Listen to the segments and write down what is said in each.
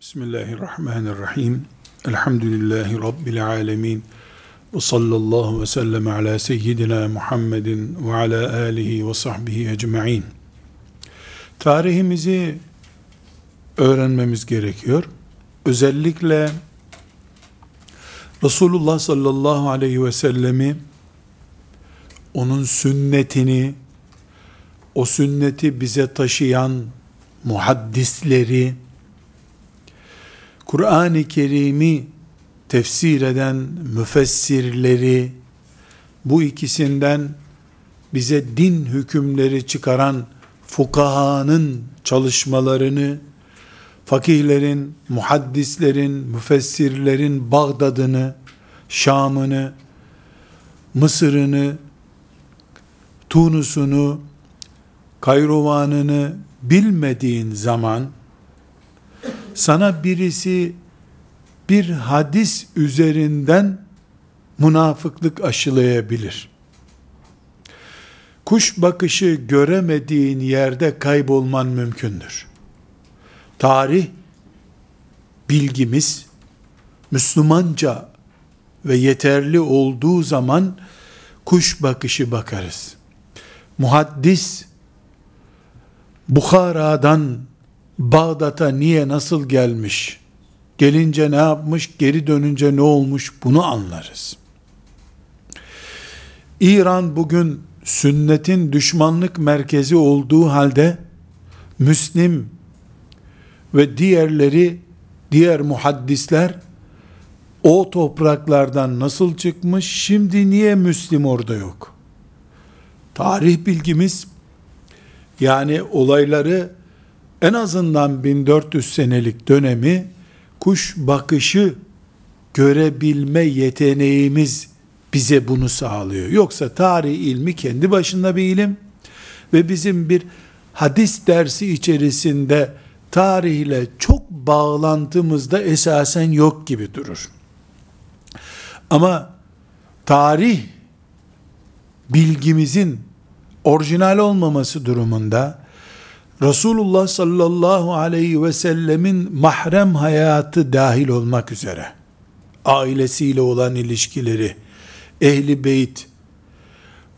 Bismillahirrahmanirrahim. Elhamdülillahi Rabbil alemin. Ve sallallahu ve sellem ala seyyidina Muhammedin ve ala alihi ve sahbihi ecma'in. Tarihimizi öğrenmemiz gerekiyor. Özellikle Resulullah sallallahu aleyhi ve sellemi onun sünnetini o sünneti bize taşıyan muhaddisleri Kur'an-ı Kerim'i tefsir eden müfessirleri, bu ikisinden bize din hükümleri çıkaran fukahanın çalışmalarını, fakihlerin, muhaddislerin, müfessirlerin Bağdad'ını, Şam'ını, Mısır'ını, Tunus'unu, Kayrovan'ını bilmediğin zaman, sana birisi bir hadis üzerinden münafıklık aşılayabilir. Kuş bakışı göremediğin yerde kaybolman mümkündür. Tarih bilgimiz Müslümanca ve yeterli olduğu zaman kuş bakışı bakarız. Muhaddis Bukhara'dan Bağdat'a niye nasıl gelmiş, gelince ne yapmış, geri dönünce ne olmuş bunu anlarız. İran bugün sünnetin düşmanlık merkezi olduğu halde Müslim ve diğerleri diğer muhaddisler o topraklardan nasıl çıkmış şimdi niye Müslim orada yok? Tarih bilgimiz yani olayları en azından 1400 senelik dönemi kuş bakışı görebilme yeteneğimiz bize bunu sağlıyor. Yoksa tarih ilmi kendi başında bir ilim ve bizim bir hadis dersi içerisinde tarihle çok bağlantımız da esasen yok gibi durur. Ama tarih bilgimizin orijinal olmaması durumunda Resulullah sallallahu aleyhi ve sellemin mahrem hayatı dahil olmak üzere ailesiyle olan ilişkileri, ehli beyt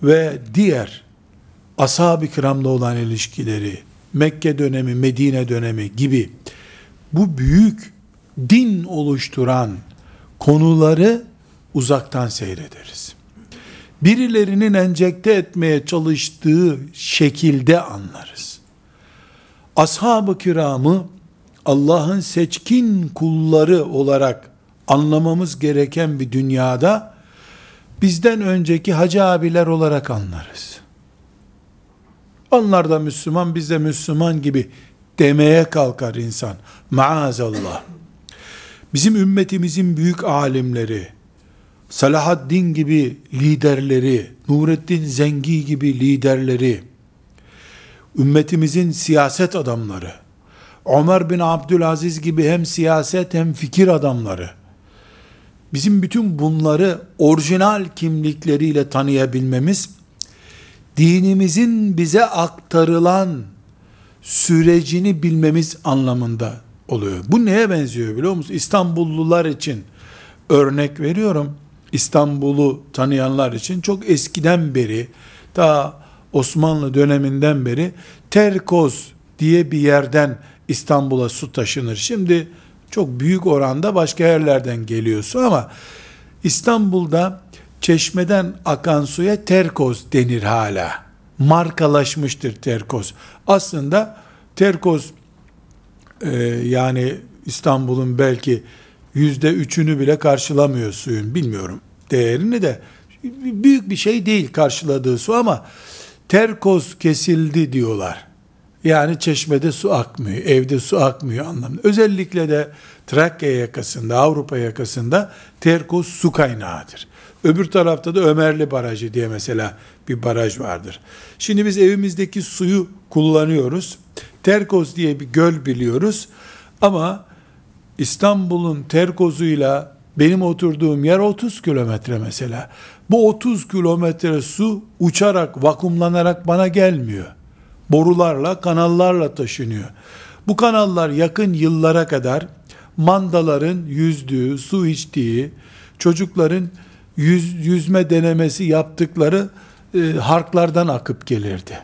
ve diğer ashab-ı kiramla olan ilişkileri, Mekke dönemi, Medine dönemi gibi bu büyük din oluşturan konuları uzaktan seyrederiz. Birilerinin enjekte etmeye çalıştığı şekilde anlarız ashab-ı kiramı Allah'ın seçkin kulları olarak anlamamız gereken bir dünyada bizden önceki hacı abiler olarak anlarız. Onlar da Müslüman, biz de Müslüman gibi demeye kalkar insan. Maazallah. Bizim ümmetimizin büyük alimleri, Salahaddin gibi liderleri, Nureddin Zengi gibi liderleri, ümmetimizin siyaset adamları, Ömer bin Abdülaziz gibi hem siyaset hem fikir adamları, bizim bütün bunları orijinal kimlikleriyle tanıyabilmemiz, dinimizin bize aktarılan sürecini bilmemiz anlamında oluyor. Bu neye benziyor biliyor musun? İstanbullular için örnek veriyorum. İstanbul'u tanıyanlar için çok eskiden beri, ta Osmanlı döneminden beri Terkoz diye bir yerden İstanbul'a su taşınır. Şimdi çok büyük oranda başka yerlerden geliyor su ama İstanbul'da çeşmeden akan suya terkoz denir hala. Markalaşmıştır terkoz. Aslında terkoz e, yani İstanbul'un belki yüzde üçünü bile karşılamıyor suyun. Bilmiyorum değerini de büyük bir şey değil karşıladığı su ama terkoz kesildi diyorlar. Yani çeşmede su akmıyor, evde su akmıyor anlamında. Özellikle de Trakya yakasında, Avrupa yakasında terkoz su kaynağıdır. Öbür tarafta da Ömerli Barajı diye mesela bir baraj vardır. Şimdi biz evimizdeki suyu kullanıyoruz. Terkoz diye bir göl biliyoruz. Ama İstanbul'un terkozuyla benim oturduğum yer 30 kilometre mesela. Bu 30 kilometre su uçarak, vakumlanarak bana gelmiyor. Borularla, kanallarla taşınıyor. Bu kanallar yakın yıllara kadar mandaların yüzdüğü, su içtiği, çocukların yüz, yüzme denemesi yaptıkları e, harklardan akıp gelirdi.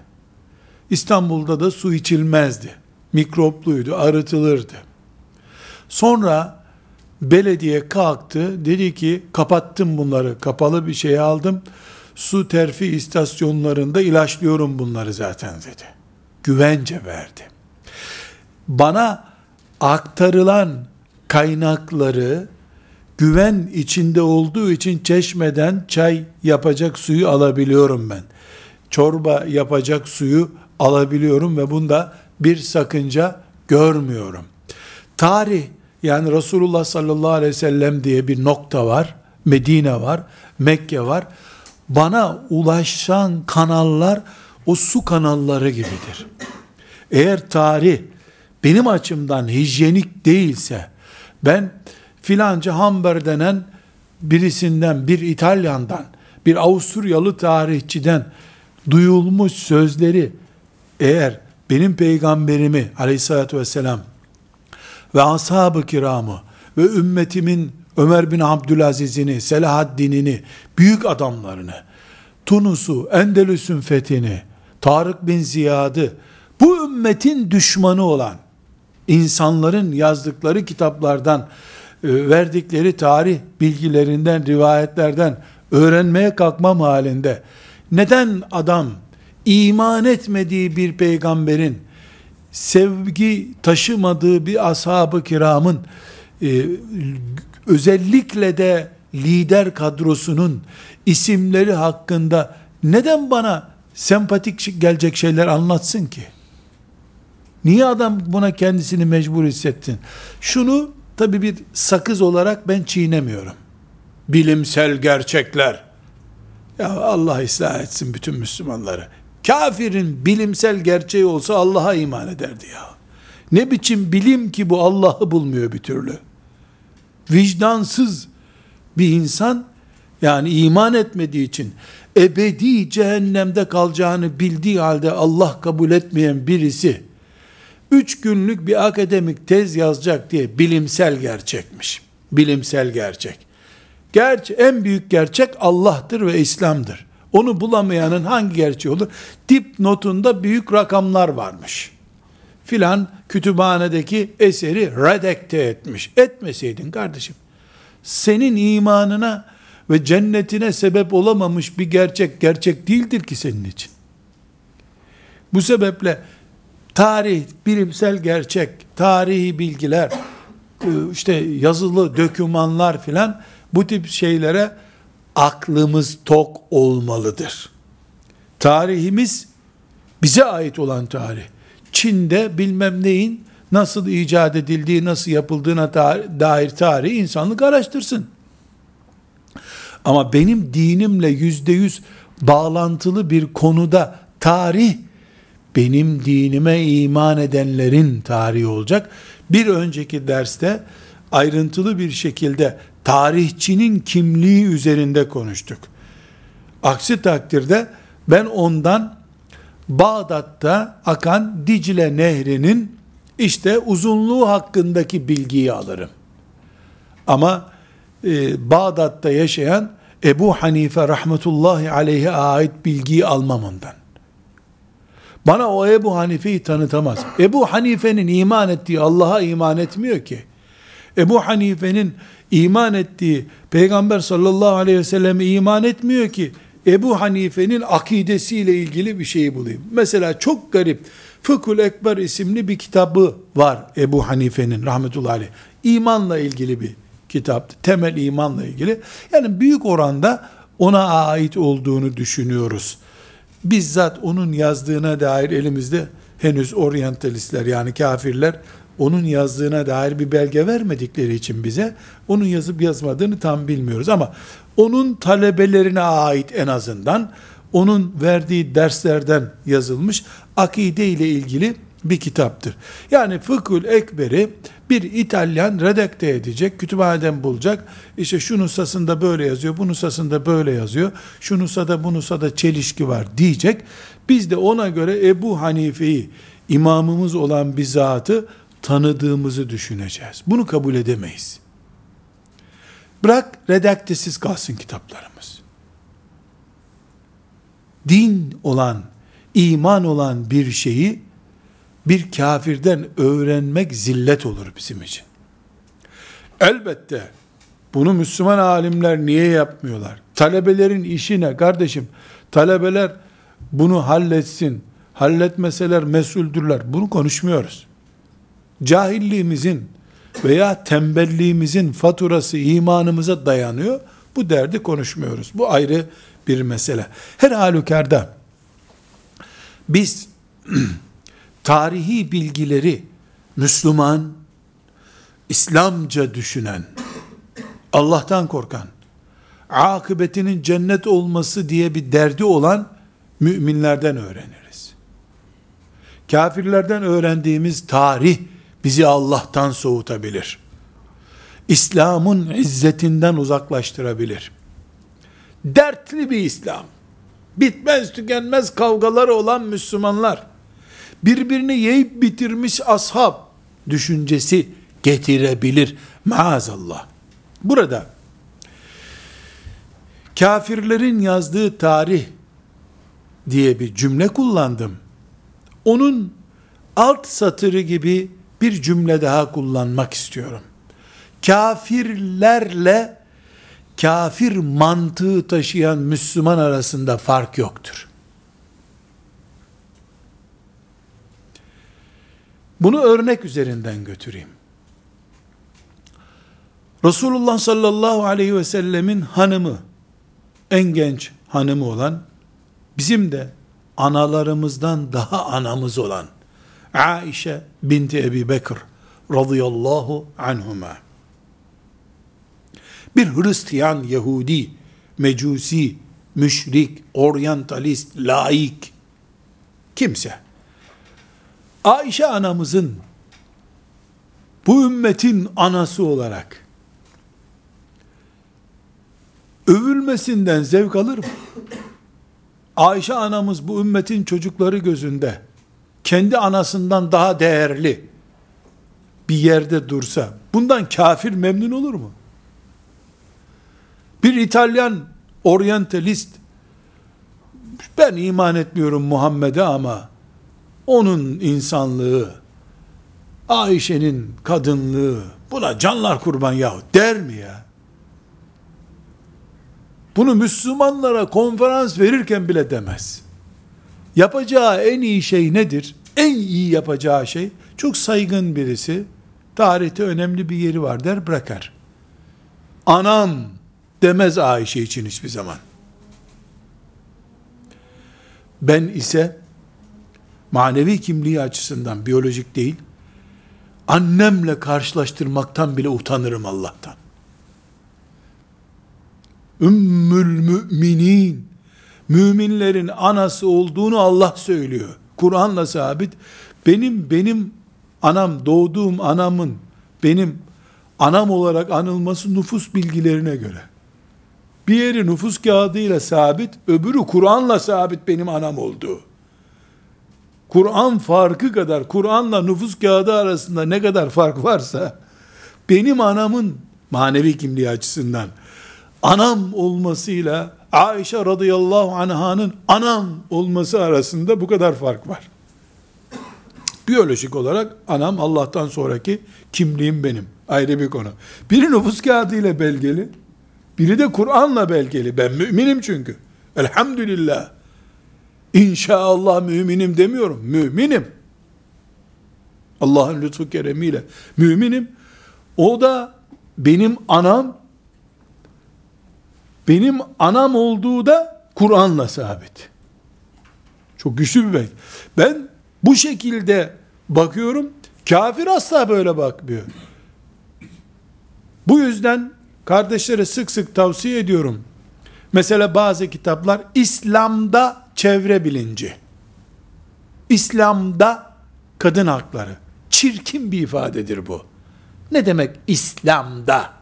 İstanbul'da da su içilmezdi. Mikropluydu, arıtılırdı. Sonra belediye kalktı, dedi ki kapattım bunları, kapalı bir şey aldım. Su terfi istasyonlarında ilaçlıyorum bunları zaten dedi. Güvence verdi. Bana aktarılan kaynakları güven içinde olduğu için çeşmeden çay yapacak suyu alabiliyorum ben. Çorba yapacak suyu alabiliyorum ve bunda bir sakınca görmüyorum. Tarih yani Resulullah sallallahu aleyhi ve sellem diye bir nokta var. Medine var, Mekke var. Bana ulaşan kanallar o su kanalları gibidir. Eğer tarih benim açımdan hijyenik değilse, ben filanca Hamber denen birisinden, bir İtalyandan, bir Avusturyalı tarihçiden duyulmuş sözleri eğer benim peygamberimi aleyhissalatü vesselam ve ashab-ı kiramı ve ümmetimin Ömer bin Abdülaziz'ini, Selahaddin'ini, büyük adamlarını, Tunus'u, Endelüs'ün fethini, Tarık bin Ziyad'ı, bu ümmetin düşmanı olan insanların yazdıkları kitaplardan, e, verdikleri tarih bilgilerinden, rivayetlerden öğrenmeye kalkmam halinde, neden adam iman etmediği bir peygamberin sevgi taşımadığı bir ashab-ı kiramın e, özellikle de lider kadrosunun isimleri hakkında neden bana sempatik gelecek şeyler anlatsın ki? Niye adam buna kendisini mecbur hissettin? Şunu tabi bir sakız olarak ben çiğnemiyorum. Bilimsel gerçekler. Ya Allah ıslah etsin bütün Müslümanları. Kafirin bilimsel gerçeği olsa Allah'a iman ederdi ya. Ne biçim bilim ki bu Allah'ı bulmuyor bir türlü. Vicdansız bir insan yani iman etmediği için ebedi cehennemde kalacağını bildiği halde Allah kabul etmeyen birisi üç günlük bir akademik tez yazacak diye bilimsel gerçekmiş. Bilimsel gerçek. Gerçi en büyük gerçek Allah'tır ve İslam'dır. Onu bulamayanın hangi gerçeği olur? Dip notunda büyük rakamlar varmış. Filan kütüphanedeki eseri redekte etmiş. Etmeseydin kardeşim. Senin imanına ve cennetine sebep olamamış bir gerçek gerçek değildir ki senin için. Bu sebeple tarih, bilimsel gerçek, tarihi bilgiler, e, işte yazılı dokümanlar filan bu tip şeylere aklımız tok olmalıdır. Tarihimiz bize ait olan tarih. Çin'de bilmem neyin nasıl icat edildiği, nasıl yapıldığına dair tarih insanlık araştırsın. Ama benim dinimle yüzde yüz bağlantılı bir konuda tarih, benim dinime iman edenlerin tarihi olacak. Bir önceki derste ayrıntılı bir şekilde tarihçinin kimliği üzerinde konuştuk. Aksi takdirde ben ondan Bağdat'ta akan Dicle Nehri'nin işte uzunluğu hakkındaki bilgiyi alırım. Ama e, Bağdat'ta yaşayan Ebu Hanife rahmetullahi aleyhe ait bilgiyi almam ondan. Bana o Ebu Hanife'yi tanıtamaz. Ebu Hanife'nin iman ettiği Allah'a iman etmiyor ki. Ebu Hanife'nin iman ettiği Peygamber sallallahu aleyhi ve sellem iman etmiyor ki Ebu Hanife'nin akidesiyle ilgili bir şeyi bulayım. Mesela çok garip Fıkhul Ekber isimli bir kitabı var Ebu Hanife'nin rahmetullahi aleyh. İmanla ilgili bir kitaptı. Temel imanla ilgili. Yani büyük oranda ona ait olduğunu düşünüyoruz. Bizzat onun yazdığına dair elimizde henüz oryantalistler yani kafirler onun yazdığına dair bir belge vermedikleri için bize onun yazıp yazmadığını tam bilmiyoruz ama onun talebelerine ait en azından onun verdiği derslerden yazılmış akide ile ilgili bir kitaptır. Yani Fıkhül Ekber'i bir İtalyan redakte edecek, kütüphaneden bulacak. İşte şu nusasında böyle yazıyor, bu nusasında böyle yazıyor. Şu nusada bu nusada çelişki var diyecek. Biz de ona göre Ebu Hanife'yi imamımız olan bir zatı tanıdığımızı düşüneceğiz. Bunu kabul edemeyiz. Bırak redaktesiz kalsın kitaplarımız. Din olan, iman olan bir şeyi bir kafirden öğrenmek zillet olur bizim için. Elbette bunu Müslüman alimler niye yapmıyorlar? Talebelerin işi ne kardeşim? Talebeler bunu halletsin. Halletmeseler mesuldürler. Bunu konuşmuyoruz. Cahilliğimizin veya tembelliğimizin faturası imanımıza dayanıyor. Bu derdi konuşmuyoruz. Bu ayrı bir mesele. Her halükarda biz tarihi bilgileri Müslüman, İslamca düşünen, Allah'tan korkan, akıbetinin cennet olması diye bir derdi olan müminlerden öğreniriz. Kafirlerden öğrendiğimiz tarih bizi Allah'tan soğutabilir. İslam'ın izzetinden uzaklaştırabilir. Dertli bir İslam. Bitmez tükenmez kavgaları olan Müslümanlar. Birbirini yiyip bitirmiş ashab düşüncesi getirebilir. Maazallah. Burada kafirlerin yazdığı tarih diye bir cümle kullandım. Onun alt satırı gibi bir cümle daha kullanmak istiyorum. Kafirlerle kafir mantığı taşıyan Müslüman arasında fark yoktur. Bunu örnek üzerinden götüreyim. Resulullah sallallahu aleyhi ve sellemin hanımı, en genç hanımı olan, bizim de analarımızdan daha anamız olan, Aişe binti Ebi Bekir radıyallahu anhuma. Bir Hristiyan, Yahudi, Mecusi, müşrik, oryantalist, laik, kimse, Ayşe anamızın bu ümmetin anası olarak övülmesinden zevk alır mı? Ayşe anamız bu ümmetin çocukları gözünde kendi anasından daha değerli bir yerde dursa bundan kafir memnun olur mu? Bir İtalyan oryantalist ben iman etmiyorum Muhammed'e ama onun insanlığı Ayşe'nin kadınlığı buna canlar kurban yahu der mi ya? Bunu Müslümanlara konferans verirken bile demez. Yapacağı en iyi şey nedir? En iyi yapacağı şey, çok saygın birisi, tarihte önemli bir yeri var der bırakar. Anam demez Ayşe için hiçbir zaman. Ben ise manevi kimliği açısından biyolojik değil, annemle karşılaştırmaktan bile utanırım Allah'tan. Ümmül müminin, müminlerin anası olduğunu Allah söylüyor. Kur'an'la sabit. Benim, benim anam, doğduğum anamın, benim anam olarak anılması nüfus bilgilerine göre. Bir yeri nüfus kağıdıyla sabit, öbürü Kur'an'la sabit benim anam olduğu. Kur'an farkı kadar, Kur'an'la nüfus kağıdı arasında ne kadar fark varsa, benim anamın manevi kimliği açısından, anam olmasıyla Ayşe radıyallahu anh'ın anam olması arasında bu kadar fark var. Biyolojik olarak anam Allah'tan sonraki kimliğim benim. Ayrı bir konu. Biri nüfus kağıdı ile belgeli, biri de Kur'an'la belgeli. Ben müminim çünkü. Elhamdülillah. İnşallah müminim demiyorum. Müminim. Allah'ın lütfu keremiyle müminim. O da benim anam benim anam olduğu da Kur'an'la sabit. Çok güçlü bir belki. Ben bu şekilde bakıyorum. Kafir asla böyle bakmıyor. Bu yüzden kardeşlere sık sık tavsiye ediyorum. Mesela bazı kitaplar İslam'da çevre bilinci. İslam'da kadın hakları. Çirkin bir ifadedir bu. Ne demek İslam'da?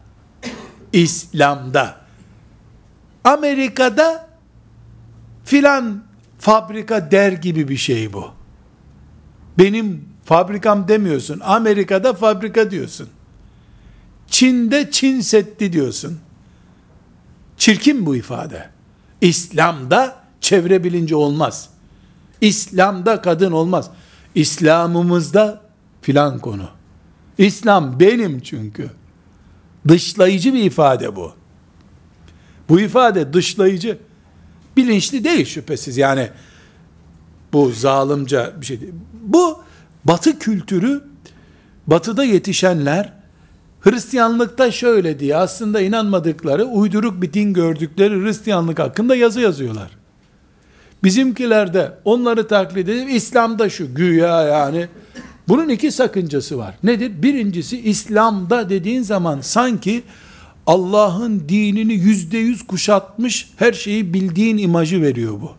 İslam'da. Amerika'da filan fabrika der gibi bir şey bu. Benim Fabrikam demiyorsun. Amerika'da fabrika diyorsun. Çin'de Çin Seddi diyorsun. Çirkin bu ifade. İslam'da çevre bilinci olmaz. İslam'da kadın olmaz. İslam'ımızda filan konu. İslam benim çünkü. Dışlayıcı bir ifade bu. Bu ifade dışlayıcı. Bilinçli değil şüphesiz. Yani bu zalimce bir şey değil. Bu batı kültürü batıda yetişenler Hristiyanlıkta şöyle diye aslında inanmadıkları uyduruk bir din gördükleri Hristiyanlık hakkında yazı yazıyorlar. Bizimkiler de onları taklit edip İslam'da şu güya yani bunun iki sakıncası var. Nedir? Birincisi İslam'da dediğin zaman sanki Allah'ın dinini yüzde yüz kuşatmış her şeyi bildiğin imajı veriyor bu.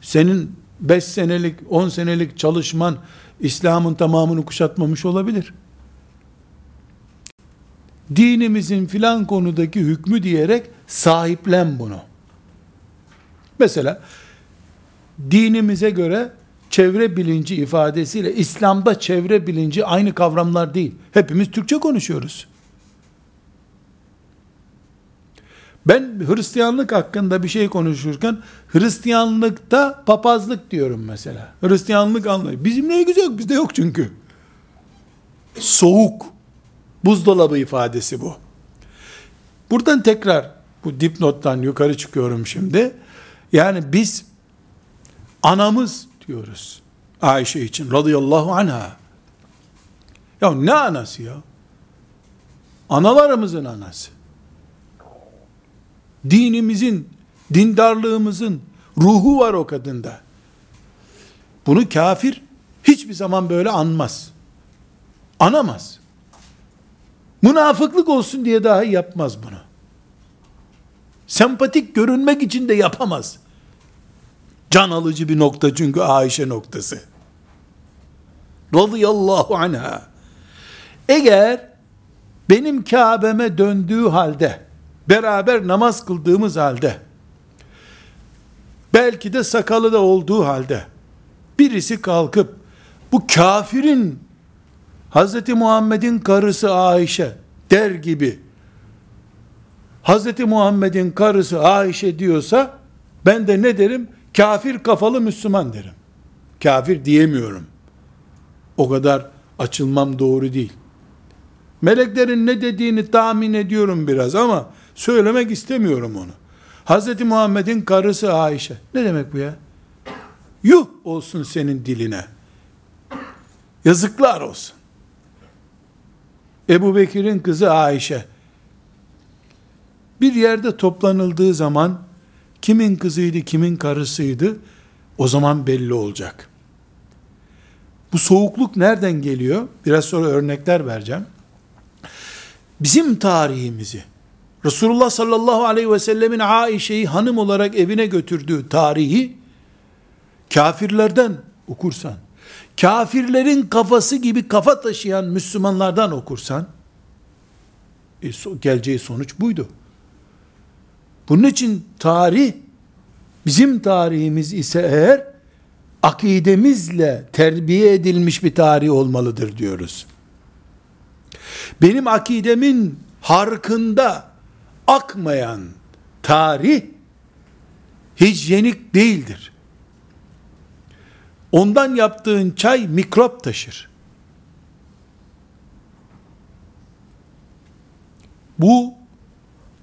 Senin 5 senelik 10 senelik çalışman İslam'ın tamamını kuşatmamış olabilir. Dinimizin filan konudaki hükmü diyerek sahiplen bunu. Mesela dinimize göre çevre bilinci ifadesiyle İslam'da çevre bilinci aynı kavramlar değil. Hepimiz Türkçe konuşuyoruz. Ben Hristiyanlık hakkında bir şey konuşurken Hristiyanlıkta papazlık diyorum mesela. Hristiyanlık anlayı. Bizim ne güzel bizde yok çünkü. Soğuk. Buzdolabı ifadesi bu. Buradan tekrar bu dipnottan yukarı çıkıyorum şimdi. Yani biz anamız diyoruz. Ayşe için radıyallahu anha. Ya ne anası ya? Analarımızın anası. Dinimizin, dindarlığımızın ruhu var o kadında. Bunu kafir hiçbir zaman böyle anmaz. Anamaz. Münafıklık olsun diye dahi yapmaz bunu. Sempatik görünmek için de yapamaz. Can alıcı bir nokta çünkü Ayşe noktası. Radıyallahu anha. Eğer benim Kabe'me döndüğü halde, beraber namaz kıldığımız halde, belki de sakalı da olduğu halde, birisi kalkıp, bu kafirin, Hz. Muhammed'in karısı Ayşe der gibi, Hz. Muhammed'in karısı Ayşe diyorsa, ben de ne derim? Kafir kafalı Müslüman derim. Kafir diyemiyorum. O kadar açılmam doğru değil. Meleklerin ne dediğini tahmin ediyorum biraz ama söylemek istemiyorum onu. Hz. Muhammed'in karısı Ayşe. Ne demek bu ya? Yuh olsun senin diline. Yazıklar olsun. Ebu Bekir'in kızı Ayşe. Bir yerde toplanıldığı zaman kimin kızıydı, kimin karısıydı o zaman belli olacak. Bu soğukluk nereden geliyor? Biraz sonra örnekler vereceğim. Bizim tarihimizi, Resulullah sallallahu aleyhi ve sellemin Aişe'yi hanım olarak evine götürdüğü tarihi kafirlerden okursan, kafirlerin kafası gibi kafa taşıyan Müslümanlardan okursan, e, geleceği sonuç buydu. Bunun için tarih, bizim tarihimiz ise eğer, akidemizle terbiye edilmiş bir tarih olmalıdır diyoruz. Benim akidemin harkında akmayan tarih, hijyenik değildir. Ondan yaptığın çay mikrop taşır. Bu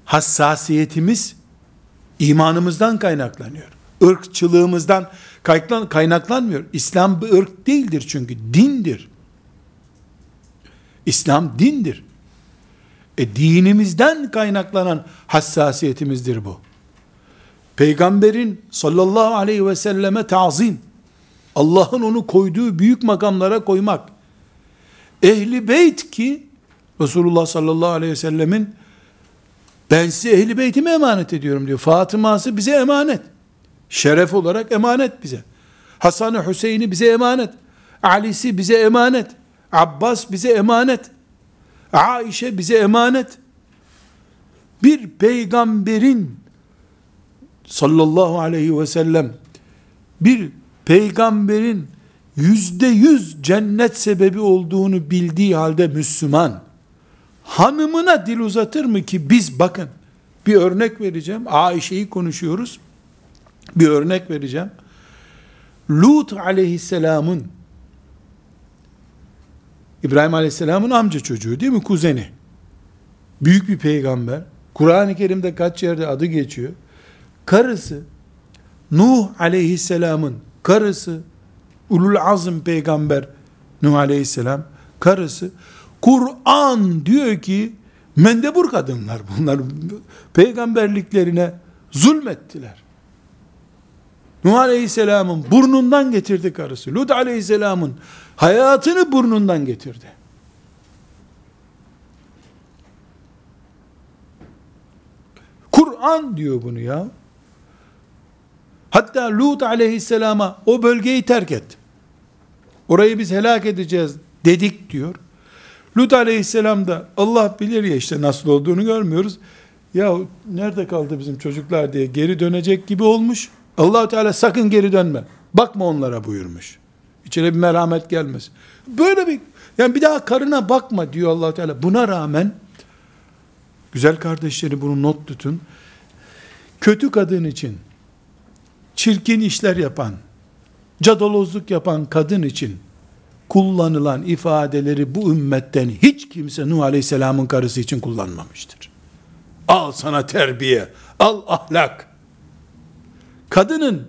hassasiyetimiz imanımızdan kaynaklanıyor. Irkçılığımızdan kaynaklanmıyor. İslam bir ırk değildir çünkü dindir. İslam dindir. E dinimizden kaynaklanan hassasiyetimizdir bu. Peygamberin sallallahu aleyhi ve selleme tazim, Allah'ın onu koyduğu büyük makamlara koymak, ehli beyt ki, Resulullah sallallahu aleyhi ve sellemin ben size ehli beytime emanet ediyorum diyor. Fatıma'sı bize emanet. Şeref olarak emanet bize. Hasan-ı Hüseyin'i bize emanet. Ali'si bize emanet. Abbas bize emanet. Aişe bize emanet. Bir peygamberin sallallahu aleyhi ve sellem bir peygamberin yüzde yüz cennet sebebi olduğunu bildiği halde Müslüman, hanımına dil uzatır mı ki biz bakın, bir örnek vereceğim, Ayşe'yi konuşuyoruz, bir örnek vereceğim. Lut aleyhisselamın, İbrahim aleyhisselamın amca çocuğu değil mi, kuzeni, büyük bir peygamber, Kur'an-ı Kerim'de kaç yerde adı geçiyor, karısı, Nuh aleyhisselamın karısı, ulul azm peygamber Nuh aleyhisselam karısı Kur'an diyor ki mendebur kadınlar bunlar. Peygamberliklerine zulmettiler. Nuh aleyhisselamın burnundan getirdi karısı. Lut aleyhisselamın hayatını burnundan getirdi. Kur'an diyor bunu ya. Hatta Lut aleyhisselama o bölgeyi terk et. Orayı biz helak edeceğiz dedik diyor. Lut aleyhisselam da Allah bilir ya işte nasıl olduğunu görmüyoruz. Ya nerede kaldı bizim çocuklar diye geri dönecek gibi olmuş. allah Teala sakın geri dönme. Bakma onlara buyurmuş. İçine bir merhamet gelmez. Böyle bir yani bir daha karına bakma diyor allah Teala. Buna rağmen güzel kardeşleri bunu not tutun. Kötü kadın için çirkin işler yapan, cadalozluk yapan kadın için kullanılan ifadeleri bu ümmetten hiç kimse Nuh Aleyhisselam'ın karısı için kullanmamıştır. Al sana terbiye, al ahlak. Kadının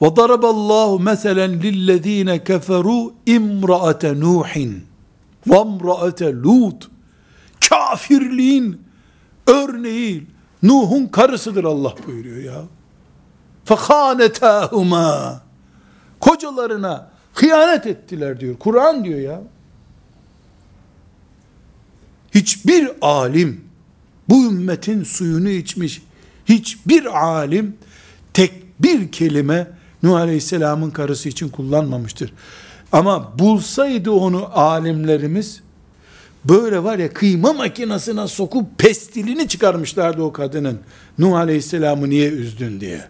وَضَرَبَ اللّٰهُ مَثَلًا لِلَّذ۪ينَ كَفَرُوا اِمْرَأَةَ نُوحٍ وَامْرَأَةَ لُوتٍ Kafirliğin örneği Nuh'un karısıdır Allah buyuruyor ya. فَخَانَتَاهُمَا Kocalarına hıyanet ettiler diyor. Kur'an diyor ya. Hiçbir alim bu ümmetin suyunu içmiş hiçbir alim tek bir kelime Nuh Aleyhisselam'ın karısı için kullanmamıştır. Ama bulsaydı onu alimlerimiz böyle var ya kıyma makinesine sokup pestilini çıkarmışlardı o kadının. Nuh Aleyhisselam'ı niye üzdün diye.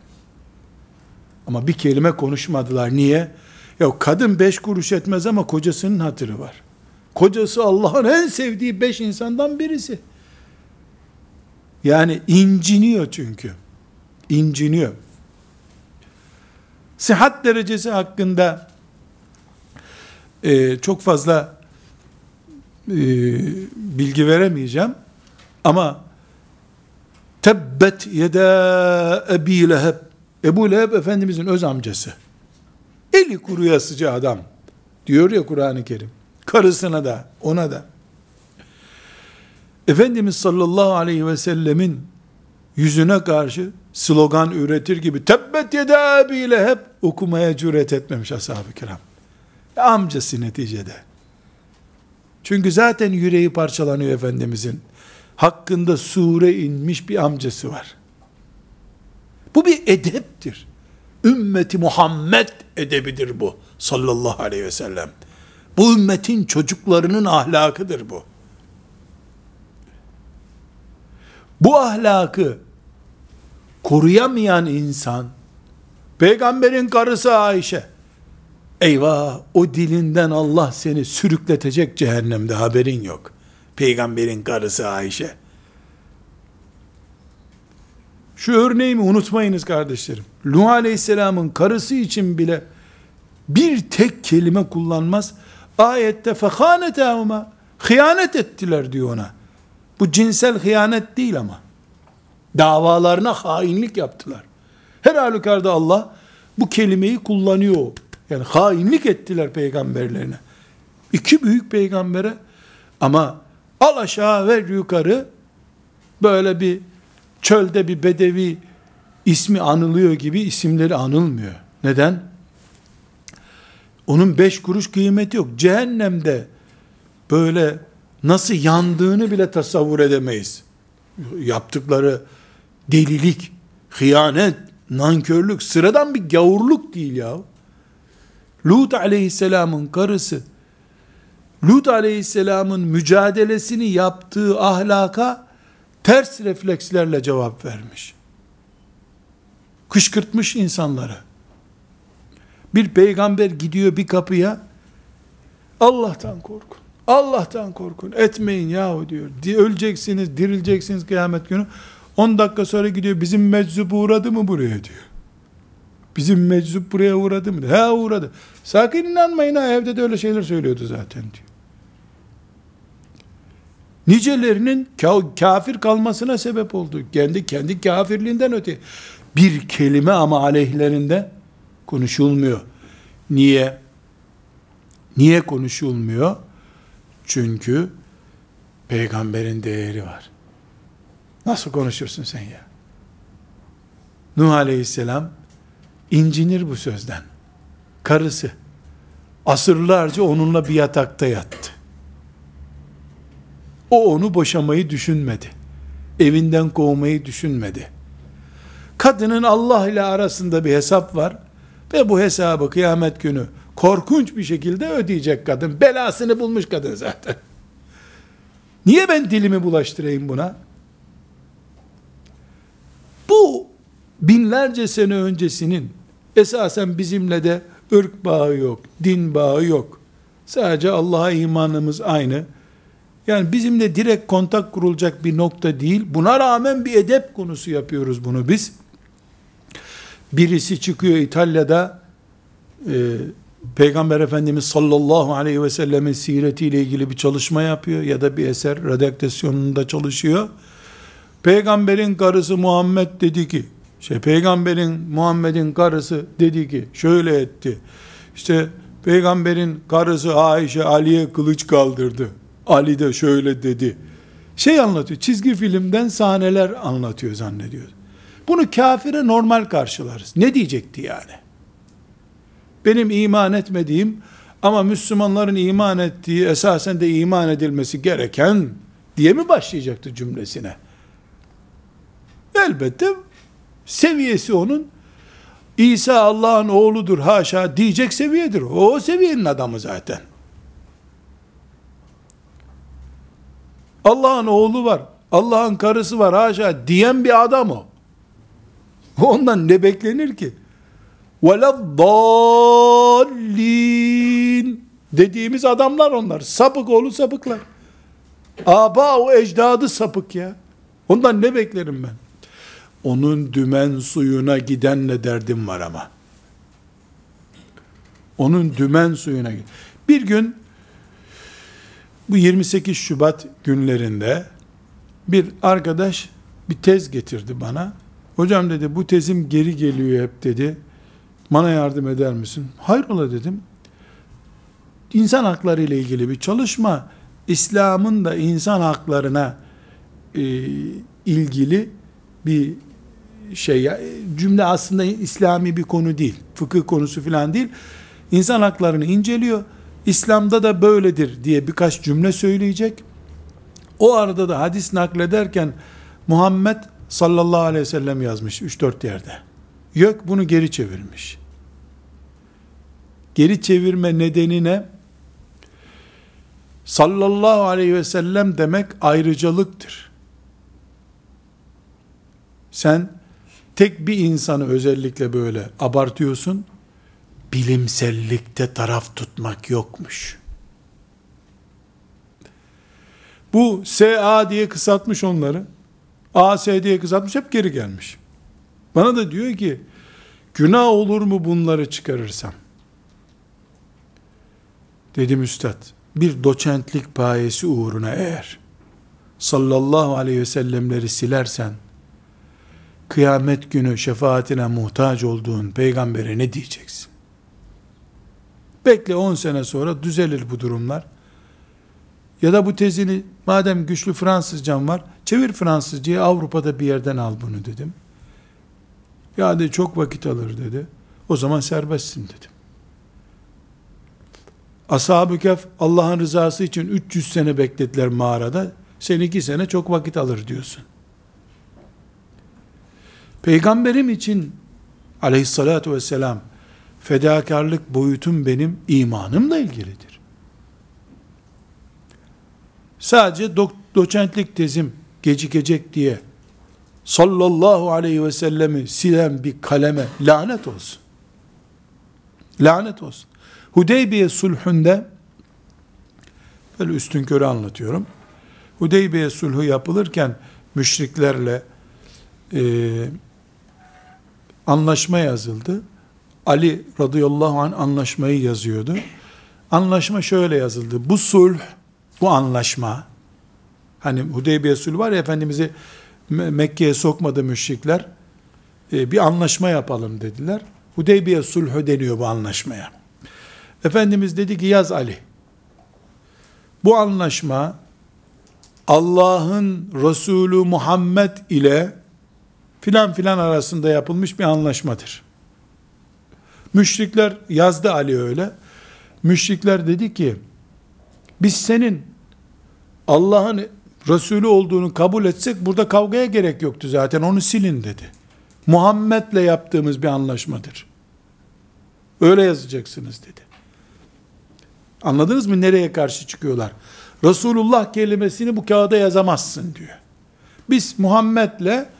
Ama bir kelime konuşmadılar. Niye? Ya kadın beş kuruş etmez ama kocasının hatırı var. Kocası Allah'ın en sevdiği beş insandan birisi. Yani inciniyor çünkü. İnciniyor. Sıhhat derecesi hakkında e, çok fazla e, bilgi veremeyeceğim. Ama tebbet yeda ebi leheb Ebu Leheb Efendimizin öz amcası. Eli kuruyasıcı adam. Diyor ya Kur'an-ı Kerim. Karısına da, ona da. Efendimiz sallallahu aleyhi ve sellemin yüzüne karşı slogan üretir gibi tebbet yeda Ebi Leheb okumaya cüret etmemiş ashab-ı kiram. Amcası neticede. Çünkü zaten yüreği parçalanıyor Efendimizin. Hakkında sure inmiş bir amcası var. Bu bir edeptir. Ümmeti Muhammed edebidir bu. Sallallahu aleyhi ve sellem. Bu ümmetin çocuklarının ahlakıdır bu. Bu ahlakı koruyamayan insan, peygamberin karısı Ayşe, eyvah o dilinden Allah seni sürükletecek cehennemde haberin yok. Peygamberin karısı Ayşe. Şu örneğimi unutmayınız kardeşlerim. Nuh Aleyhisselam'ın karısı için bile bir tek kelime kullanmaz. Ayette fekhanetahuma hıyanet ettiler diyor ona. Bu cinsel hıyanet değil ama. Davalarına hainlik yaptılar. Her halükarda Allah bu kelimeyi kullanıyor. Yani hainlik ettiler peygamberlerine. İki büyük peygambere ama al aşağı ver yukarı böyle bir çölde bir bedevi ismi anılıyor gibi isimleri anılmıyor. Neden? Onun beş kuruş kıymeti yok. Cehennemde böyle nasıl yandığını bile tasavvur edemeyiz. Yaptıkları delilik, hıyanet, nankörlük, sıradan bir gavurluk değil ya. Lut aleyhisselamın karısı, Lut aleyhisselamın mücadelesini yaptığı ahlaka ters reflekslerle cevap vermiş. Kışkırtmış insanları. Bir peygamber gidiyor bir kapıya, Allah'tan korkun. Allah'tan korkun. Etmeyin yahu diyor. Öleceksiniz, dirileceksiniz kıyamet günü. 10 dakika sonra gidiyor. Bizim meczup uğradı mı buraya diyor. Bizim meczup buraya uğradı mı? He uğradı. Sakın inanmayın ha evde de öyle şeyler söylüyordu zaten diyor. Nicelerinin kafir kalmasına sebep oldu. Kendi kendi kafirliğinden öte. Bir kelime ama aleyhlerinde konuşulmuyor. Niye? Niye konuşulmuyor? Çünkü peygamberin değeri var. Nasıl konuşursun sen ya? Nuh aleyhisselam incinir bu sözden. Karısı asırlarca onunla bir yatakta yattı. O onu boşamayı düşünmedi. Evinden kovmayı düşünmedi. Kadının Allah ile arasında bir hesap var ve bu hesabı kıyamet günü korkunç bir şekilde ödeyecek kadın. Belasını bulmuş kadın zaten. Niye ben dilimi bulaştırayım buna? Bu binlerce sene öncesinin esasen bizimle de ırk bağı yok, din bağı yok. Sadece Allah'a imanımız aynı. Yani bizimle direkt kontak kurulacak bir nokta değil. Buna rağmen bir edep konusu yapıyoruz bunu biz. Birisi çıkıyor İtalya'da e, Peygamber Efendimiz sallallahu aleyhi ve sellemin siretiyle ilgili bir çalışma yapıyor ya da bir eser redaktasyonunda çalışıyor. Peygamberin karısı Muhammed dedi ki, şey peygamberin Muhammed'in karısı dedi ki şöyle etti. İşte peygamberin karısı Ayşe Ali'ye kılıç kaldırdı. Ali de şöyle dedi. Şey anlatıyor. Çizgi filmden sahneler anlatıyor zannediyor. Bunu kafire normal karşılarız. Ne diyecekti yani? Benim iman etmediğim ama Müslümanların iman ettiği esasen de iman edilmesi gereken diye mi başlayacaktı cümlesine? Elbette seviyesi onun İsa Allah'ın oğludur haşa diyecek seviyedir. O, o seviyenin adamı zaten. Allah'ın oğlu var, Allah'ın karısı var haşa diyen bir adam o. Ondan ne beklenir ki? وَلَضَّالِّينَ dediğimiz adamlar onlar. Sapık oğlu sapıklar. Aba o ecdadı sapık ya. Ondan ne beklerim ben? Onun dümen suyuna gidenle derdim var ama. Onun dümen suyuna Bir gün bu 28 Şubat günlerinde bir arkadaş bir tez getirdi bana. Hocam dedi bu tezim geri geliyor hep dedi. Bana yardım eder misin? Hayrola dedim. İnsan hakları ile ilgili bir çalışma. İslam'ın da insan haklarına e, ilgili bir şey cümle aslında İslami bir konu değil. Fıkıh konusu falan değil. İnsan haklarını inceliyor. İslam'da da böyledir diye birkaç cümle söyleyecek. O arada da hadis naklederken Muhammed sallallahu aleyhi ve sellem yazmış 3-4 yerde. Yok bunu geri çevirmiş. Geri çevirme nedeni ne? Sallallahu aleyhi ve sellem demek ayrıcalıktır. Sen tek bir insanı özellikle böyle abartıyorsun. Bilimsellikte taraf tutmak yokmuş. Bu SA diye kısaltmış onları. AS diye kısaltmış hep geri gelmiş. Bana da diyor ki günah olur mu bunları çıkarırsam? Dedim üstad bir doçentlik payesi uğruna eğer sallallahu aleyhi ve sellemleri silersen kıyamet günü şefaatine muhtaç olduğun peygambere ne diyeceksin? Bekle 10 sene sonra düzelir bu durumlar. Ya da bu tezini madem güçlü Fransızcan var çevir Fransızcayı Avrupa'da bir yerden al bunu dedim. Ya de çok vakit alır dedi. O zaman serbestsin dedim. Ashab-ı Kehf Allah'ın rızası için 300 sene beklediler mağarada. Sen iki sene çok vakit alır diyorsun. Peygamberim için aleyhissalatu vesselam fedakarlık boyutum benim imanımla ilgilidir. Sadece do doçentlik tezim gecikecek diye sallallahu aleyhi ve sellemi silen bir kaleme lanet olsun. Lanet olsun. Hudeybiye sulhünde böyle üstün körü anlatıyorum. Hudeybiye sulhu yapılırken müşriklerle e, anlaşma yazıldı. Ali radıyallahu anh anlaşmayı yazıyordu. Anlaşma şöyle yazıldı. Bu sulh, bu anlaşma, hani Hudeybiye sulhu var ya Efendimiz'i Mekke'ye sokmadı müşrikler. E, bir anlaşma yapalım dediler. Hudeybiye sulhü deniyor bu anlaşmaya. Efendimiz dedi ki yaz Ali. Bu anlaşma Allah'ın Resulü Muhammed ile filan filan arasında yapılmış bir anlaşmadır. Müşrikler yazdı Ali öyle. Müşrikler dedi ki biz senin Allah'ın Resulü olduğunu kabul etsek burada kavgaya gerek yoktu zaten onu silin dedi. Muhammed'le yaptığımız bir anlaşmadır. Öyle yazacaksınız dedi. Anladınız mı nereye karşı çıkıyorlar? Resulullah kelimesini bu kağıda yazamazsın diyor. Biz Muhammed'le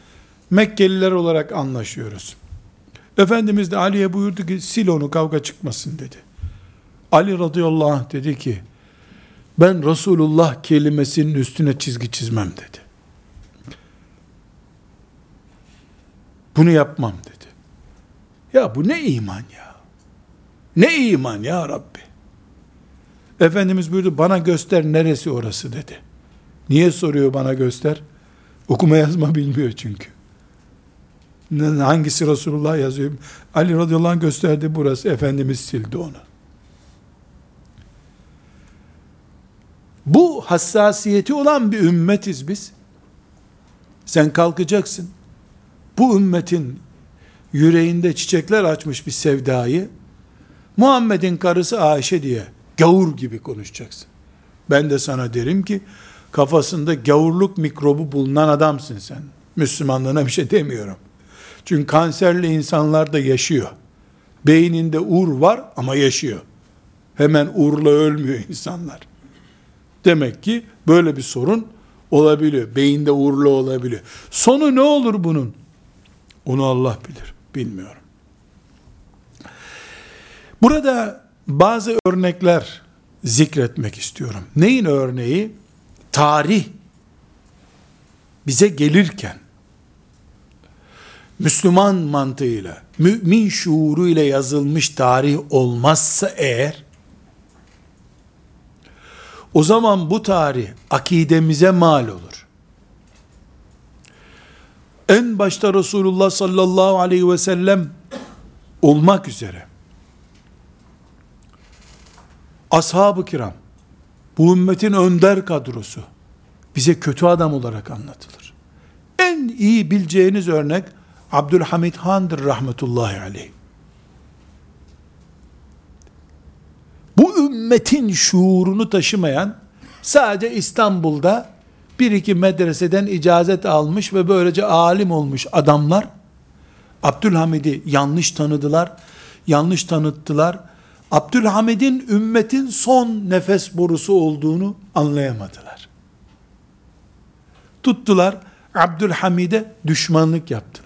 Mekkeliler olarak anlaşıyoruz. Efendimiz de Ali'ye buyurdu ki sil onu kavga çıkmasın dedi. Ali radıyallahu anh dedi ki ben Resulullah kelimesinin üstüne çizgi çizmem dedi. Bunu yapmam dedi. Ya bu ne iman ya? Ne iman ya Rabbi? Efendimiz buyurdu bana göster neresi orası dedi. Niye soruyor bana göster? Okuma yazma bilmiyor çünkü. Hangisi Resulullah yazıyor? Ali radıyallahu anh gösterdi burası. Efendimiz sildi onu. Bu hassasiyeti olan bir ümmetiz biz. Sen kalkacaksın. Bu ümmetin yüreğinde çiçekler açmış bir sevdayı Muhammed'in karısı Ayşe diye gavur gibi konuşacaksın. Ben de sana derim ki kafasında gavurluk mikrobu bulunan adamsın sen. Müslümanlığına bir şey demiyorum. Çünkü kanserli insanlar da yaşıyor. Beyninde ur var ama yaşıyor. Hemen urla ölmüyor insanlar. Demek ki böyle bir sorun olabiliyor. Beyinde uğurlu olabiliyor. Sonu ne olur bunun? Onu Allah bilir. Bilmiyorum. Burada bazı örnekler zikretmek istiyorum. Neyin örneği? Tarih bize gelirken Müslüman mantığıyla, mümin şuuruyla yazılmış tarih olmazsa eğer o zaman bu tarih akidemize mal olur. En başta Resulullah sallallahu aleyhi ve sellem olmak üzere ashab-ı kiram bu ümmetin önder kadrosu bize kötü adam olarak anlatılır. En iyi bileceğiniz örnek Abdülhamid Han'dır rahmetullahi aleyh. bu ümmetin şuurunu taşımayan, sadece İstanbul'da bir iki medreseden icazet almış ve böylece alim olmuş adamlar, Abdülhamid'i yanlış tanıdılar, yanlış tanıttılar. Abdülhamid'in ümmetin son nefes borusu olduğunu anlayamadılar. Tuttular, Abdülhamid'e düşmanlık yaptılar.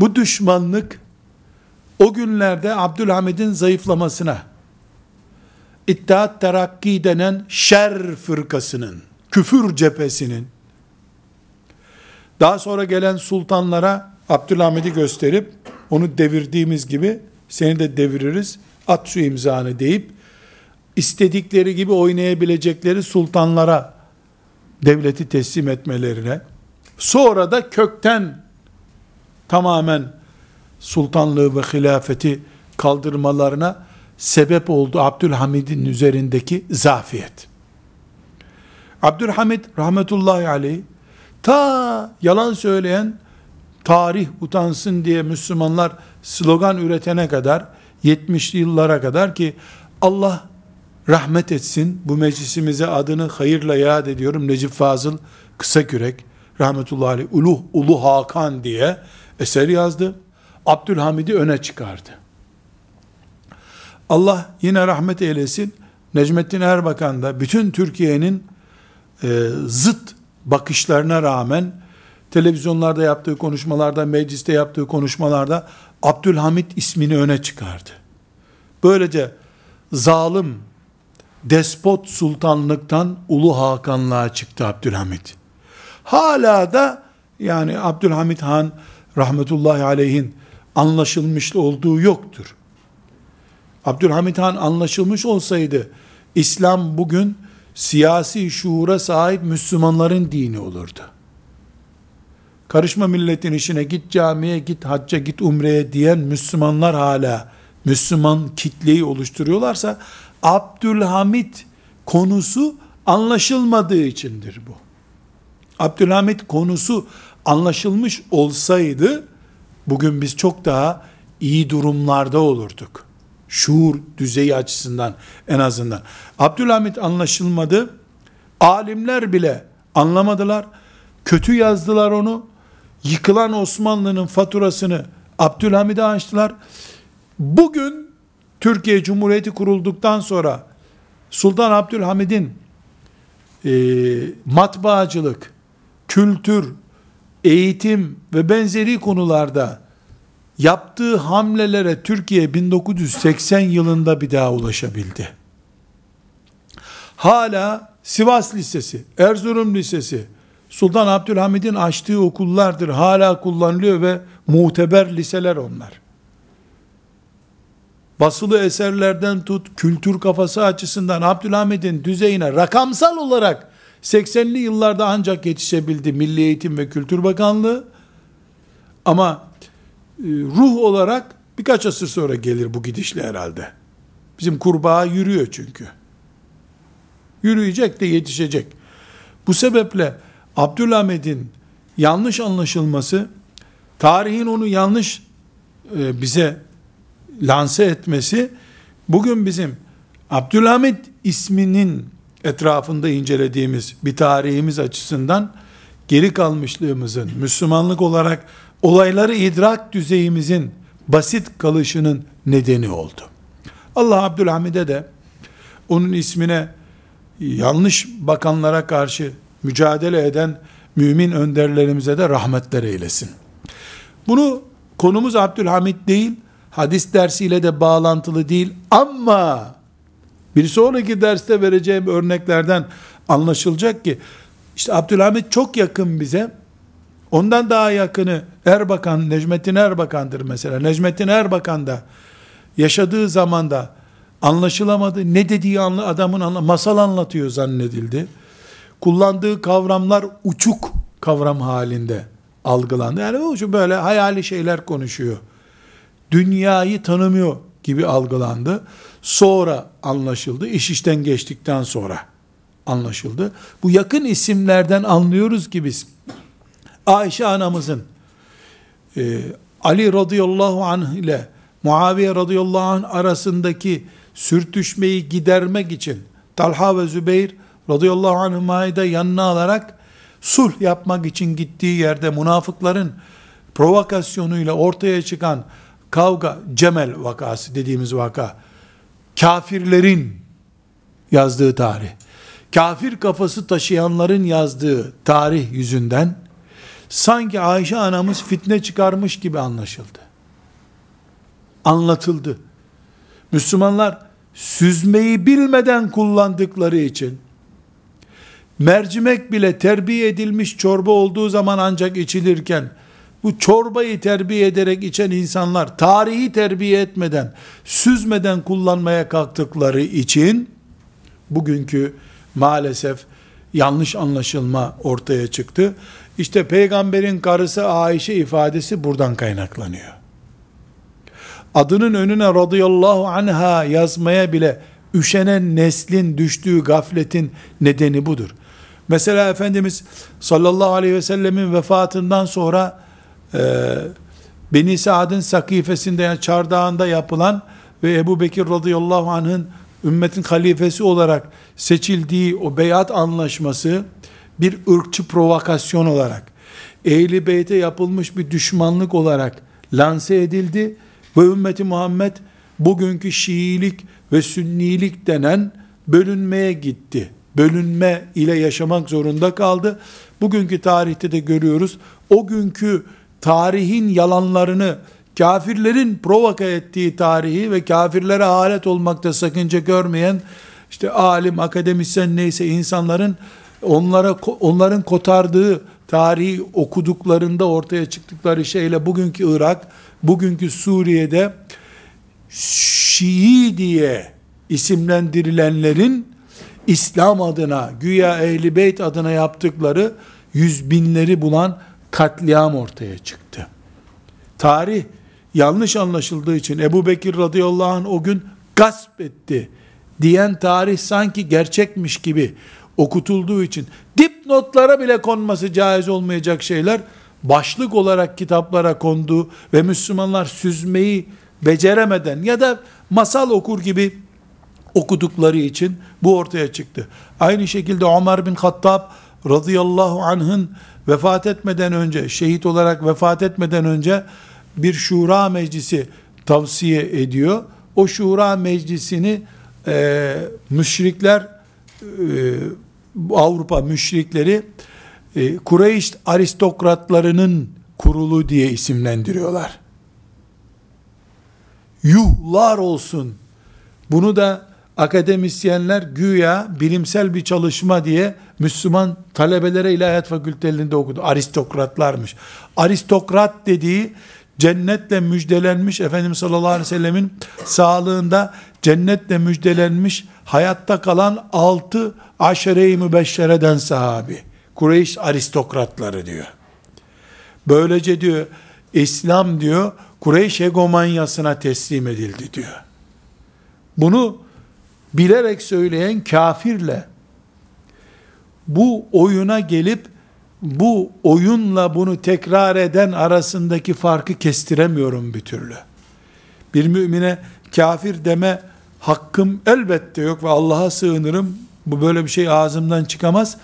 Bu düşmanlık, o günlerde Abdülhamid'in zayıflamasına, İttihat Terakki denen şer fırkasının, küfür cephesinin, daha sonra gelen sultanlara Abdülhamid'i gösterip, onu devirdiğimiz gibi seni de deviririz, at şu imzanı deyip, istedikleri gibi oynayabilecekleri sultanlara devleti teslim etmelerine, sonra da kökten tamamen sultanlığı ve hilafeti kaldırmalarına sebep oldu Abdülhamid'in üzerindeki zafiyet. Abdülhamid rahmetullahi aleyh ta yalan söyleyen tarih utansın diye Müslümanlar slogan üretene kadar 70'li yıllara kadar ki Allah rahmet etsin bu meclisimize adını hayırla yad ediyorum Necip Fazıl Kısakürek rahmetullahi aleyh Ulu, Ulu Hakan diye eser yazdı. Abdülhamid'i öne çıkardı. Allah yine rahmet eylesin. Necmettin Erbakan da bütün Türkiye'nin e, zıt bakışlarına rağmen televizyonlarda yaptığı konuşmalarda, mecliste yaptığı konuşmalarda Abdülhamit ismini öne çıkardı. Böylece zalim, despot sultanlıktan Ulu Hakanlığa çıktı Abdülhamit. Hala da yani Abdülhamit Han rahmetullahi aleyhin anlaşılmış olduğu yoktur. Abdülhamit Han anlaşılmış olsaydı İslam bugün siyasi şuura sahip Müslümanların dini olurdu. Karışma milletin işine git camiye, git hacca, git umreye diyen Müslümanlar hala Müslüman kitleyi oluşturuyorlarsa Abdülhamit konusu anlaşılmadığı içindir bu. Abdülhamit konusu anlaşılmış olsaydı bugün biz çok daha iyi durumlarda olurduk. Şuur düzeyi açısından en azından. Abdülhamit anlaşılmadı. Alimler bile anlamadılar. Kötü yazdılar onu. Yıkılan Osmanlı'nın faturasını Abdülhamid'e açtılar. Bugün Türkiye Cumhuriyeti kurulduktan sonra Sultan Abdülhamid'in e, matbaacılık, kültür, eğitim ve benzeri konularda yaptığı hamlelere Türkiye 1980 yılında bir daha ulaşabildi. Hala Sivas Lisesi, Erzurum Lisesi, Sultan Abdülhamid'in açtığı okullardır. Hala kullanılıyor ve muteber liseler onlar. Basılı eserlerden tut, kültür kafası açısından Abdülhamid'in düzeyine rakamsal olarak 80'li yıllarda ancak yetişebildi Milli Eğitim ve Kültür Bakanlığı. Ama e, ruh olarak birkaç asır sonra gelir bu gidişle herhalde. Bizim kurbağa yürüyor çünkü. Yürüyecek de yetişecek. Bu sebeple Abdülhamid'in yanlış anlaşılması, tarihin onu yanlış e, bize lanse etmesi, bugün bizim Abdülhamid isminin etrafında incelediğimiz bir tarihimiz açısından geri kalmışlığımızın, Müslümanlık olarak olayları idrak düzeyimizin basit kalışının nedeni oldu. Allah Abdülhamid'e de onun ismine yanlış bakanlara karşı mücadele eden mümin önderlerimize de rahmetler eylesin. Bunu konumuz Abdülhamid değil, hadis dersiyle de bağlantılı değil ama bir sonraki derste vereceğim örneklerden anlaşılacak ki işte Abdülhamit çok yakın bize. Ondan daha yakını Erbakan, Necmettin Erbakan'dır mesela. Necmettin Erbakan da yaşadığı zamanda anlaşılamadı. Ne dediği anla, adamın anla, masal anlatıyor zannedildi. Kullandığı kavramlar uçuk kavram halinde algılandı. Yani o böyle hayali şeyler konuşuyor. Dünyayı tanımıyor gibi algılandı. Sonra anlaşıldı. İş işten geçtikten sonra anlaşıldı. Bu yakın isimlerden anlıyoruz ki biz Ayşe anamızın e, Ali radıyallahu anh ile Muaviye radıyallahu anh arasındaki sürtüşmeyi gidermek için Talha ve Zübeyir radıyallahu anh'ı da yanına alarak sulh yapmak için gittiği yerde münafıkların provokasyonuyla ortaya çıkan kavga, Cemel vakası dediğimiz vaka, kafirlerin yazdığı tarih, kafir kafası taşıyanların yazdığı tarih yüzünden, sanki Ayşe anamız fitne çıkarmış gibi anlaşıldı. Anlatıldı. Müslümanlar süzmeyi bilmeden kullandıkları için mercimek bile terbiye edilmiş çorba olduğu zaman ancak içilirken bu çorbayı terbiye ederek içen insanlar tarihi terbiye etmeden, süzmeden kullanmaya kalktıkları için bugünkü maalesef yanlış anlaşılma ortaya çıktı. İşte peygamberin karısı Ayşe ifadesi buradan kaynaklanıyor. Adının önüne radıyallahu anha yazmaya bile üşenen neslin düştüğü gafletin nedeni budur. Mesela Efendimiz sallallahu aleyhi ve sellemin vefatından sonra e, Beni Saad'ın sakifesinde yani çardağında yapılan ve Ebu Bekir radıyallahu anh'ın ümmetin halifesi olarak seçildiği o beyat anlaşması bir ırkçı provokasyon olarak Ehli Beyt'e yapılmış bir düşmanlık olarak lanse edildi ve ümmeti Muhammed bugünkü Şiilik ve Sünnilik denen bölünmeye gitti. Bölünme ile yaşamak zorunda kaldı. Bugünkü tarihte de görüyoruz. O günkü tarihin yalanlarını kafirlerin provoka ettiği tarihi ve kafirlere alet olmakta sakınca görmeyen işte alim, akademisyen neyse insanların onlara onların kotardığı tarihi okuduklarında ortaya çıktıkları şeyle bugünkü Irak, bugünkü Suriye'de Şii diye isimlendirilenlerin İslam adına, güya Ehli Beyt adına yaptıkları yüz binleri bulan katliam ortaya çıktı. Tarih yanlış anlaşıldığı için Ebu Bekir radıyallahu anh o gün gasp etti diyen tarih sanki gerçekmiş gibi okutulduğu için dipnotlara bile konması caiz olmayacak şeyler başlık olarak kitaplara kondu ve Müslümanlar süzmeyi beceremeden ya da masal okur gibi okudukları için bu ortaya çıktı. Aynı şekilde Ömer bin Hattab radıyallahu anh'ın vefat etmeden önce, şehit olarak vefat etmeden önce bir şura meclisi tavsiye ediyor. O şura meclisini e, müşrikler e, Avrupa müşrikleri e, Kureyş aristokratlarının kurulu diye isimlendiriyorlar. Yuhlar olsun. Bunu da akademisyenler güya bilimsel bir çalışma diye Müslüman talebelere ilahiyat fakültelerinde okudu. Aristokratlarmış. Aristokrat dediği cennetle müjdelenmiş Efendimiz sallallahu aleyhi ve sellemin sağlığında cennetle müjdelenmiş hayatta kalan altı aşere-i mübeşşereden sahabi. Kureyş aristokratları diyor. Böylece diyor İslam diyor Kureyş egomanyasına teslim edildi diyor. Bunu bilerek söyleyen kafirle bu oyuna gelip bu oyunla bunu tekrar eden arasındaki farkı kestiremiyorum bir türlü. Bir mümine kafir deme hakkım elbette yok ve Allah'a sığınırım. Bu böyle bir şey ağzımdan çıkamaz.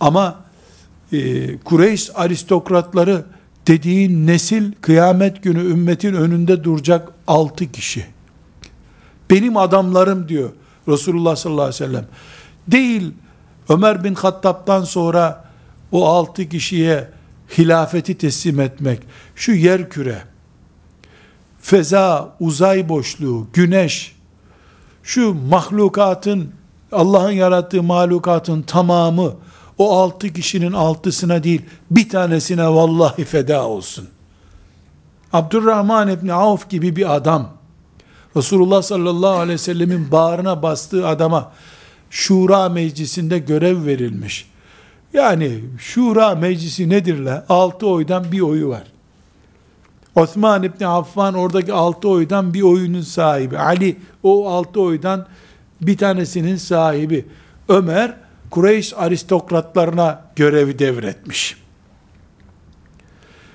Ama e, Kureyş aristokratları dediğin nesil kıyamet günü ümmetin önünde duracak altı kişi. Benim adamlarım diyor Resulullah sallallahu aleyhi ve sellem. Değil Ömer bin Hattab'dan sonra o altı kişiye hilafeti teslim etmek, şu yer küre, feza, uzay boşluğu, güneş, şu mahlukatın, Allah'ın yarattığı mahlukatın tamamı, o altı kişinin altısına değil, bir tanesine vallahi feda olsun. Abdurrahman İbni Avf gibi bir adam, Resulullah sallallahu aleyhi ve sellemin bağrına bastığı adama, Şura meclisinde görev verilmiş. Yani Şura meclisi nedir la? Altı oydan bir oyu var. Osman İbni Affan oradaki altı oydan bir oyunun sahibi. Ali o altı oydan bir tanesinin sahibi. Ömer Kureyş aristokratlarına görevi devretmiş.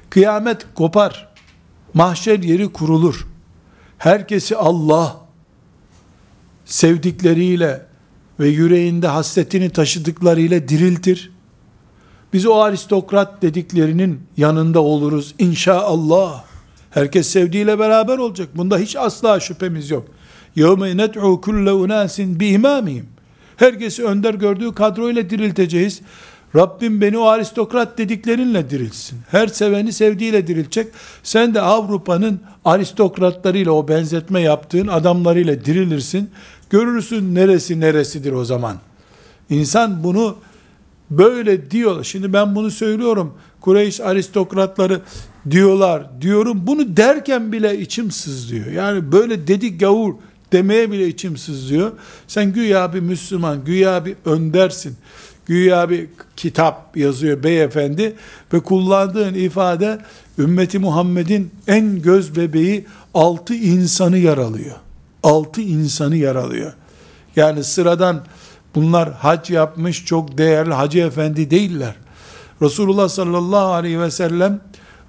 Kıyamet kopar. Mahşer yeri kurulur Herkesi Allah sevdikleriyle ve yüreğinde hasretini taşıdıklarıyla diriltir. Biz o aristokrat dediklerinin yanında oluruz inşallah. Herkes sevdiğiyle beraber olacak. Bunda hiç asla şüphemiz yok. يَوْمَ نَدْعُوا كُلَّ اُنَاسٍ بِاِمَامِهِمْ Herkesi önder gördüğü kadroyla dirilteceğiz. Rabbim beni o aristokrat dediklerinle dirilsin. Her seveni sevdiğiyle diriltecek. Sen de Avrupa'nın aristokratlarıyla o benzetme yaptığın adamlarıyla dirilirsin. Görürsün neresi neresidir o zaman. İnsan bunu böyle diyor. Şimdi ben bunu söylüyorum. Kureyş aristokratları diyorlar diyorum. Bunu derken bile içim sızlıyor. Yani böyle dedik gavur demeye bile içim sızlıyor. Sen güya bir Müslüman, güya bir öndersin. Güya bir kitap yazıyor beyefendi ve kullandığın ifade ümmeti Muhammed'in en göz bebeği altı insanı yaralıyor altı insanı yaralıyor. Yani sıradan bunlar hac yapmış çok değerli hacı efendi değiller. Resulullah sallallahu aleyhi ve sellem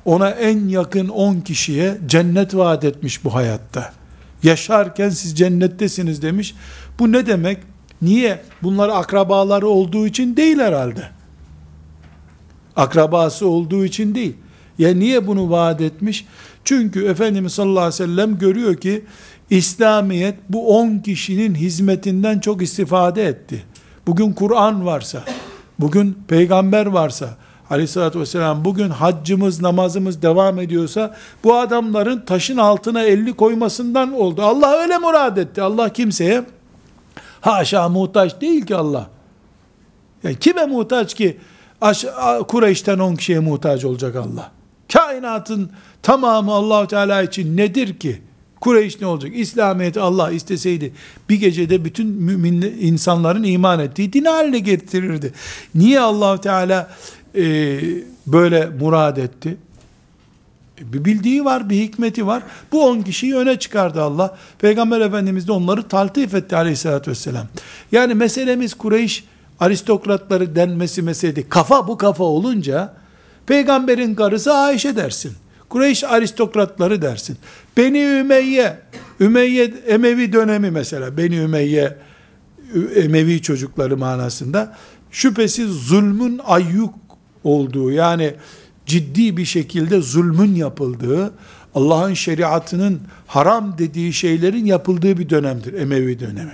ona en yakın on kişiye cennet vaat etmiş bu hayatta. Yaşarken siz cennettesiniz demiş. Bu ne demek? Niye? Bunlar akrabaları olduğu için değil herhalde. Akrabası olduğu için değil. Ya niye bunu vaat etmiş? Çünkü Efendimiz sallallahu aleyhi ve sellem görüyor ki İslamiyet bu 10 kişinin hizmetinden çok istifade etti. Bugün Kur'an varsa, bugün peygamber varsa, aleyhissalatü vesselam bugün haccımız namazımız devam ediyorsa bu adamların taşın altına elli koymasından oldu. Allah öyle murad etti. Allah kimseye haşa muhtaç değil ki Allah. Yani kime muhtaç ki? Kureyş'ten on kişiye muhtaç olacak Allah. Kainatın tamamı Allahu Teala için nedir ki? Kureyş ne olacak? İslamiyet'i Allah isteseydi bir gecede bütün mümin insanların iman ettiği din haline getirirdi. Niye Allahu Teala e, böyle murad etti? Bir bildiği var, bir hikmeti var. Bu on kişiyi öne çıkardı Allah. Peygamber Efendimiz de onları taltif etti aleyhissalatü vesselam. Yani meselemiz Kureyş aristokratları denmesi meselesi. Kafa bu kafa olunca peygamberin karısı Ayşe dersin. Kureyş aristokratları dersin. Beni Ümeyye, Ümeyye Emevi dönemi mesela, Beni Ümeyye Emevi çocukları manasında şüphesiz zulmün ayyuk olduğu yani ciddi bir şekilde zulmün yapıldığı, Allah'ın şeriatının haram dediği şeylerin yapıldığı bir dönemdir Emevi dönemi.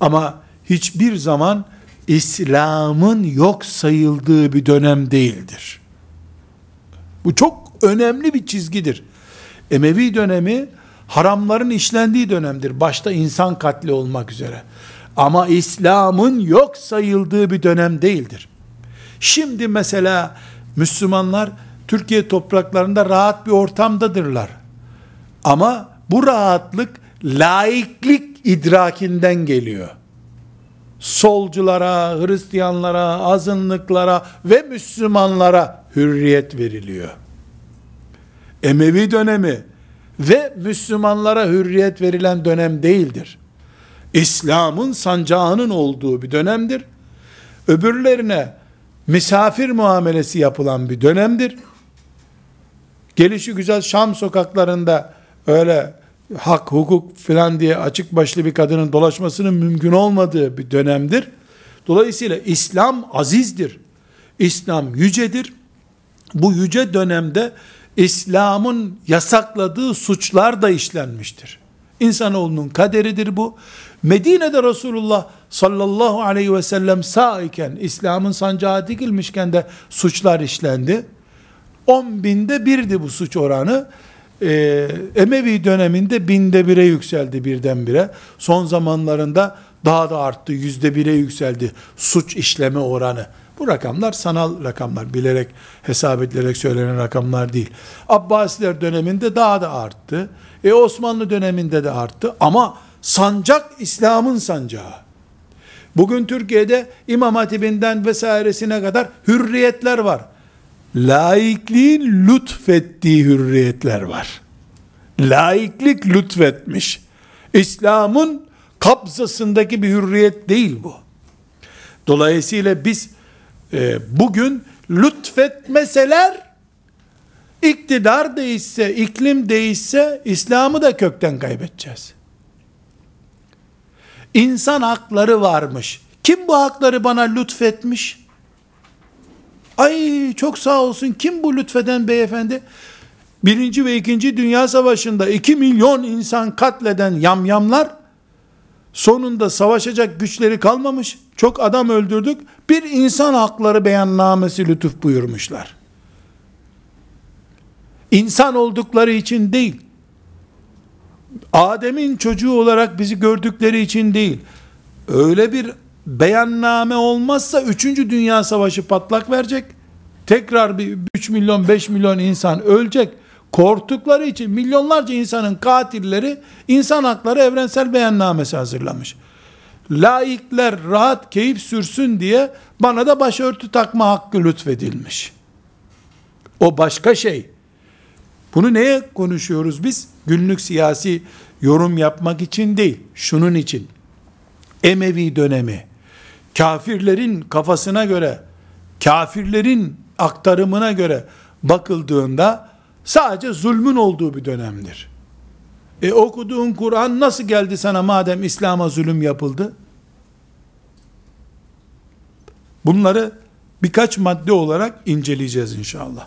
Ama hiçbir zaman İslam'ın yok sayıldığı bir dönem değildir. Bu çok önemli bir çizgidir. Emevi dönemi haramların işlendiği dönemdir. Başta insan katli olmak üzere. Ama İslam'ın yok sayıldığı bir dönem değildir. Şimdi mesela Müslümanlar Türkiye topraklarında rahat bir ortamdadırlar. Ama bu rahatlık laiklik idrakinden geliyor. Solculara, Hristiyanlara, azınlıklara ve Müslümanlara hürriyet veriliyor. Emevi dönemi ve Müslümanlara hürriyet verilen dönem değildir. İslam'ın sancağının olduğu bir dönemdir. Öbürlerine misafir muamelesi yapılan bir dönemdir. Gelişi güzel Şam sokaklarında öyle hak, hukuk filan diye açık başlı bir kadının dolaşmasının mümkün olmadığı bir dönemdir. Dolayısıyla İslam azizdir. İslam yücedir. Bu yüce dönemde İslam'ın yasakladığı suçlar da işlenmiştir. İnsanoğlunun kaderidir bu. Medine'de Resulullah sallallahu aleyhi ve sellem sağ iken, İslam'ın sancağı dikilmişken de suçlar işlendi. 10 binde birdi bu suç oranı. Ee, Emevi döneminde binde bire yükseldi birdenbire. Son zamanlarında daha da arttı, yüzde bire yükseldi suç işleme oranı. Bu rakamlar sanal rakamlar, bilerek hesap edilerek söylenen rakamlar değil. Abbasiler döneminde daha da arttı. E Osmanlı döneminde de arttı ama sancak İslam'ın sancağı. Bugün Türkiye'de İmam Hatibinden vesairesine kadar hürriyetler var. Laikliğin lütfettiği hürriyetler var. Laiklik lütfetmiş. İslam'ın kabzasındaki bir hürriyet değil bu. Dolayısıyla biz e, bugün lütfetmeseler iktidar değişse, iklim değişse İslam'ı da kökten kaybedeceğiz. İnsan hakları varmış. Kim bu hakları bana lütfetmiş? Ay çok sağ olsun. Kim bu lütfeden beyefendi? Birinci ve ikinci Dünya Savaşı'nda iki milyon insan katleden yamyamlar sonunda savaşacak güçleri kalmamış. Çok adam öldürdük. Bir insan hakları beyannamesi lütuf buyurmuşlar. İnsan oldukları için değil. Adem'in çocuğu olarak bizi gördükleri için değil. Öyle bir beyanname olmazsa 3. Dünya Savaşı patlak verecek. Tekrar bir 3 milyon 5 milyon insan ölecek. Korktukları için milyonlarca insanın katilleri insan hakları evrensel beyannamesi hazırlamış. Laikler rahat keyif sürsün diye bana da başörtü takma hakkı lütfedilmiş. O başka şey. Bunu neye konuşuyoruz biz? Günlük siyasi yorum yapmak için değil, şunun için. Emevi dönemi, kafirlerin kafasına göre, kafirlerin aktarımına göre bakıldığında sadece zulmün olduğu bir dönemdir. E okuduğun Kur'an nasıl geldi sana madem İslam'a zulüm yapıldı? Bunları birkaç madde olarak inceleyeceğiz inşallah.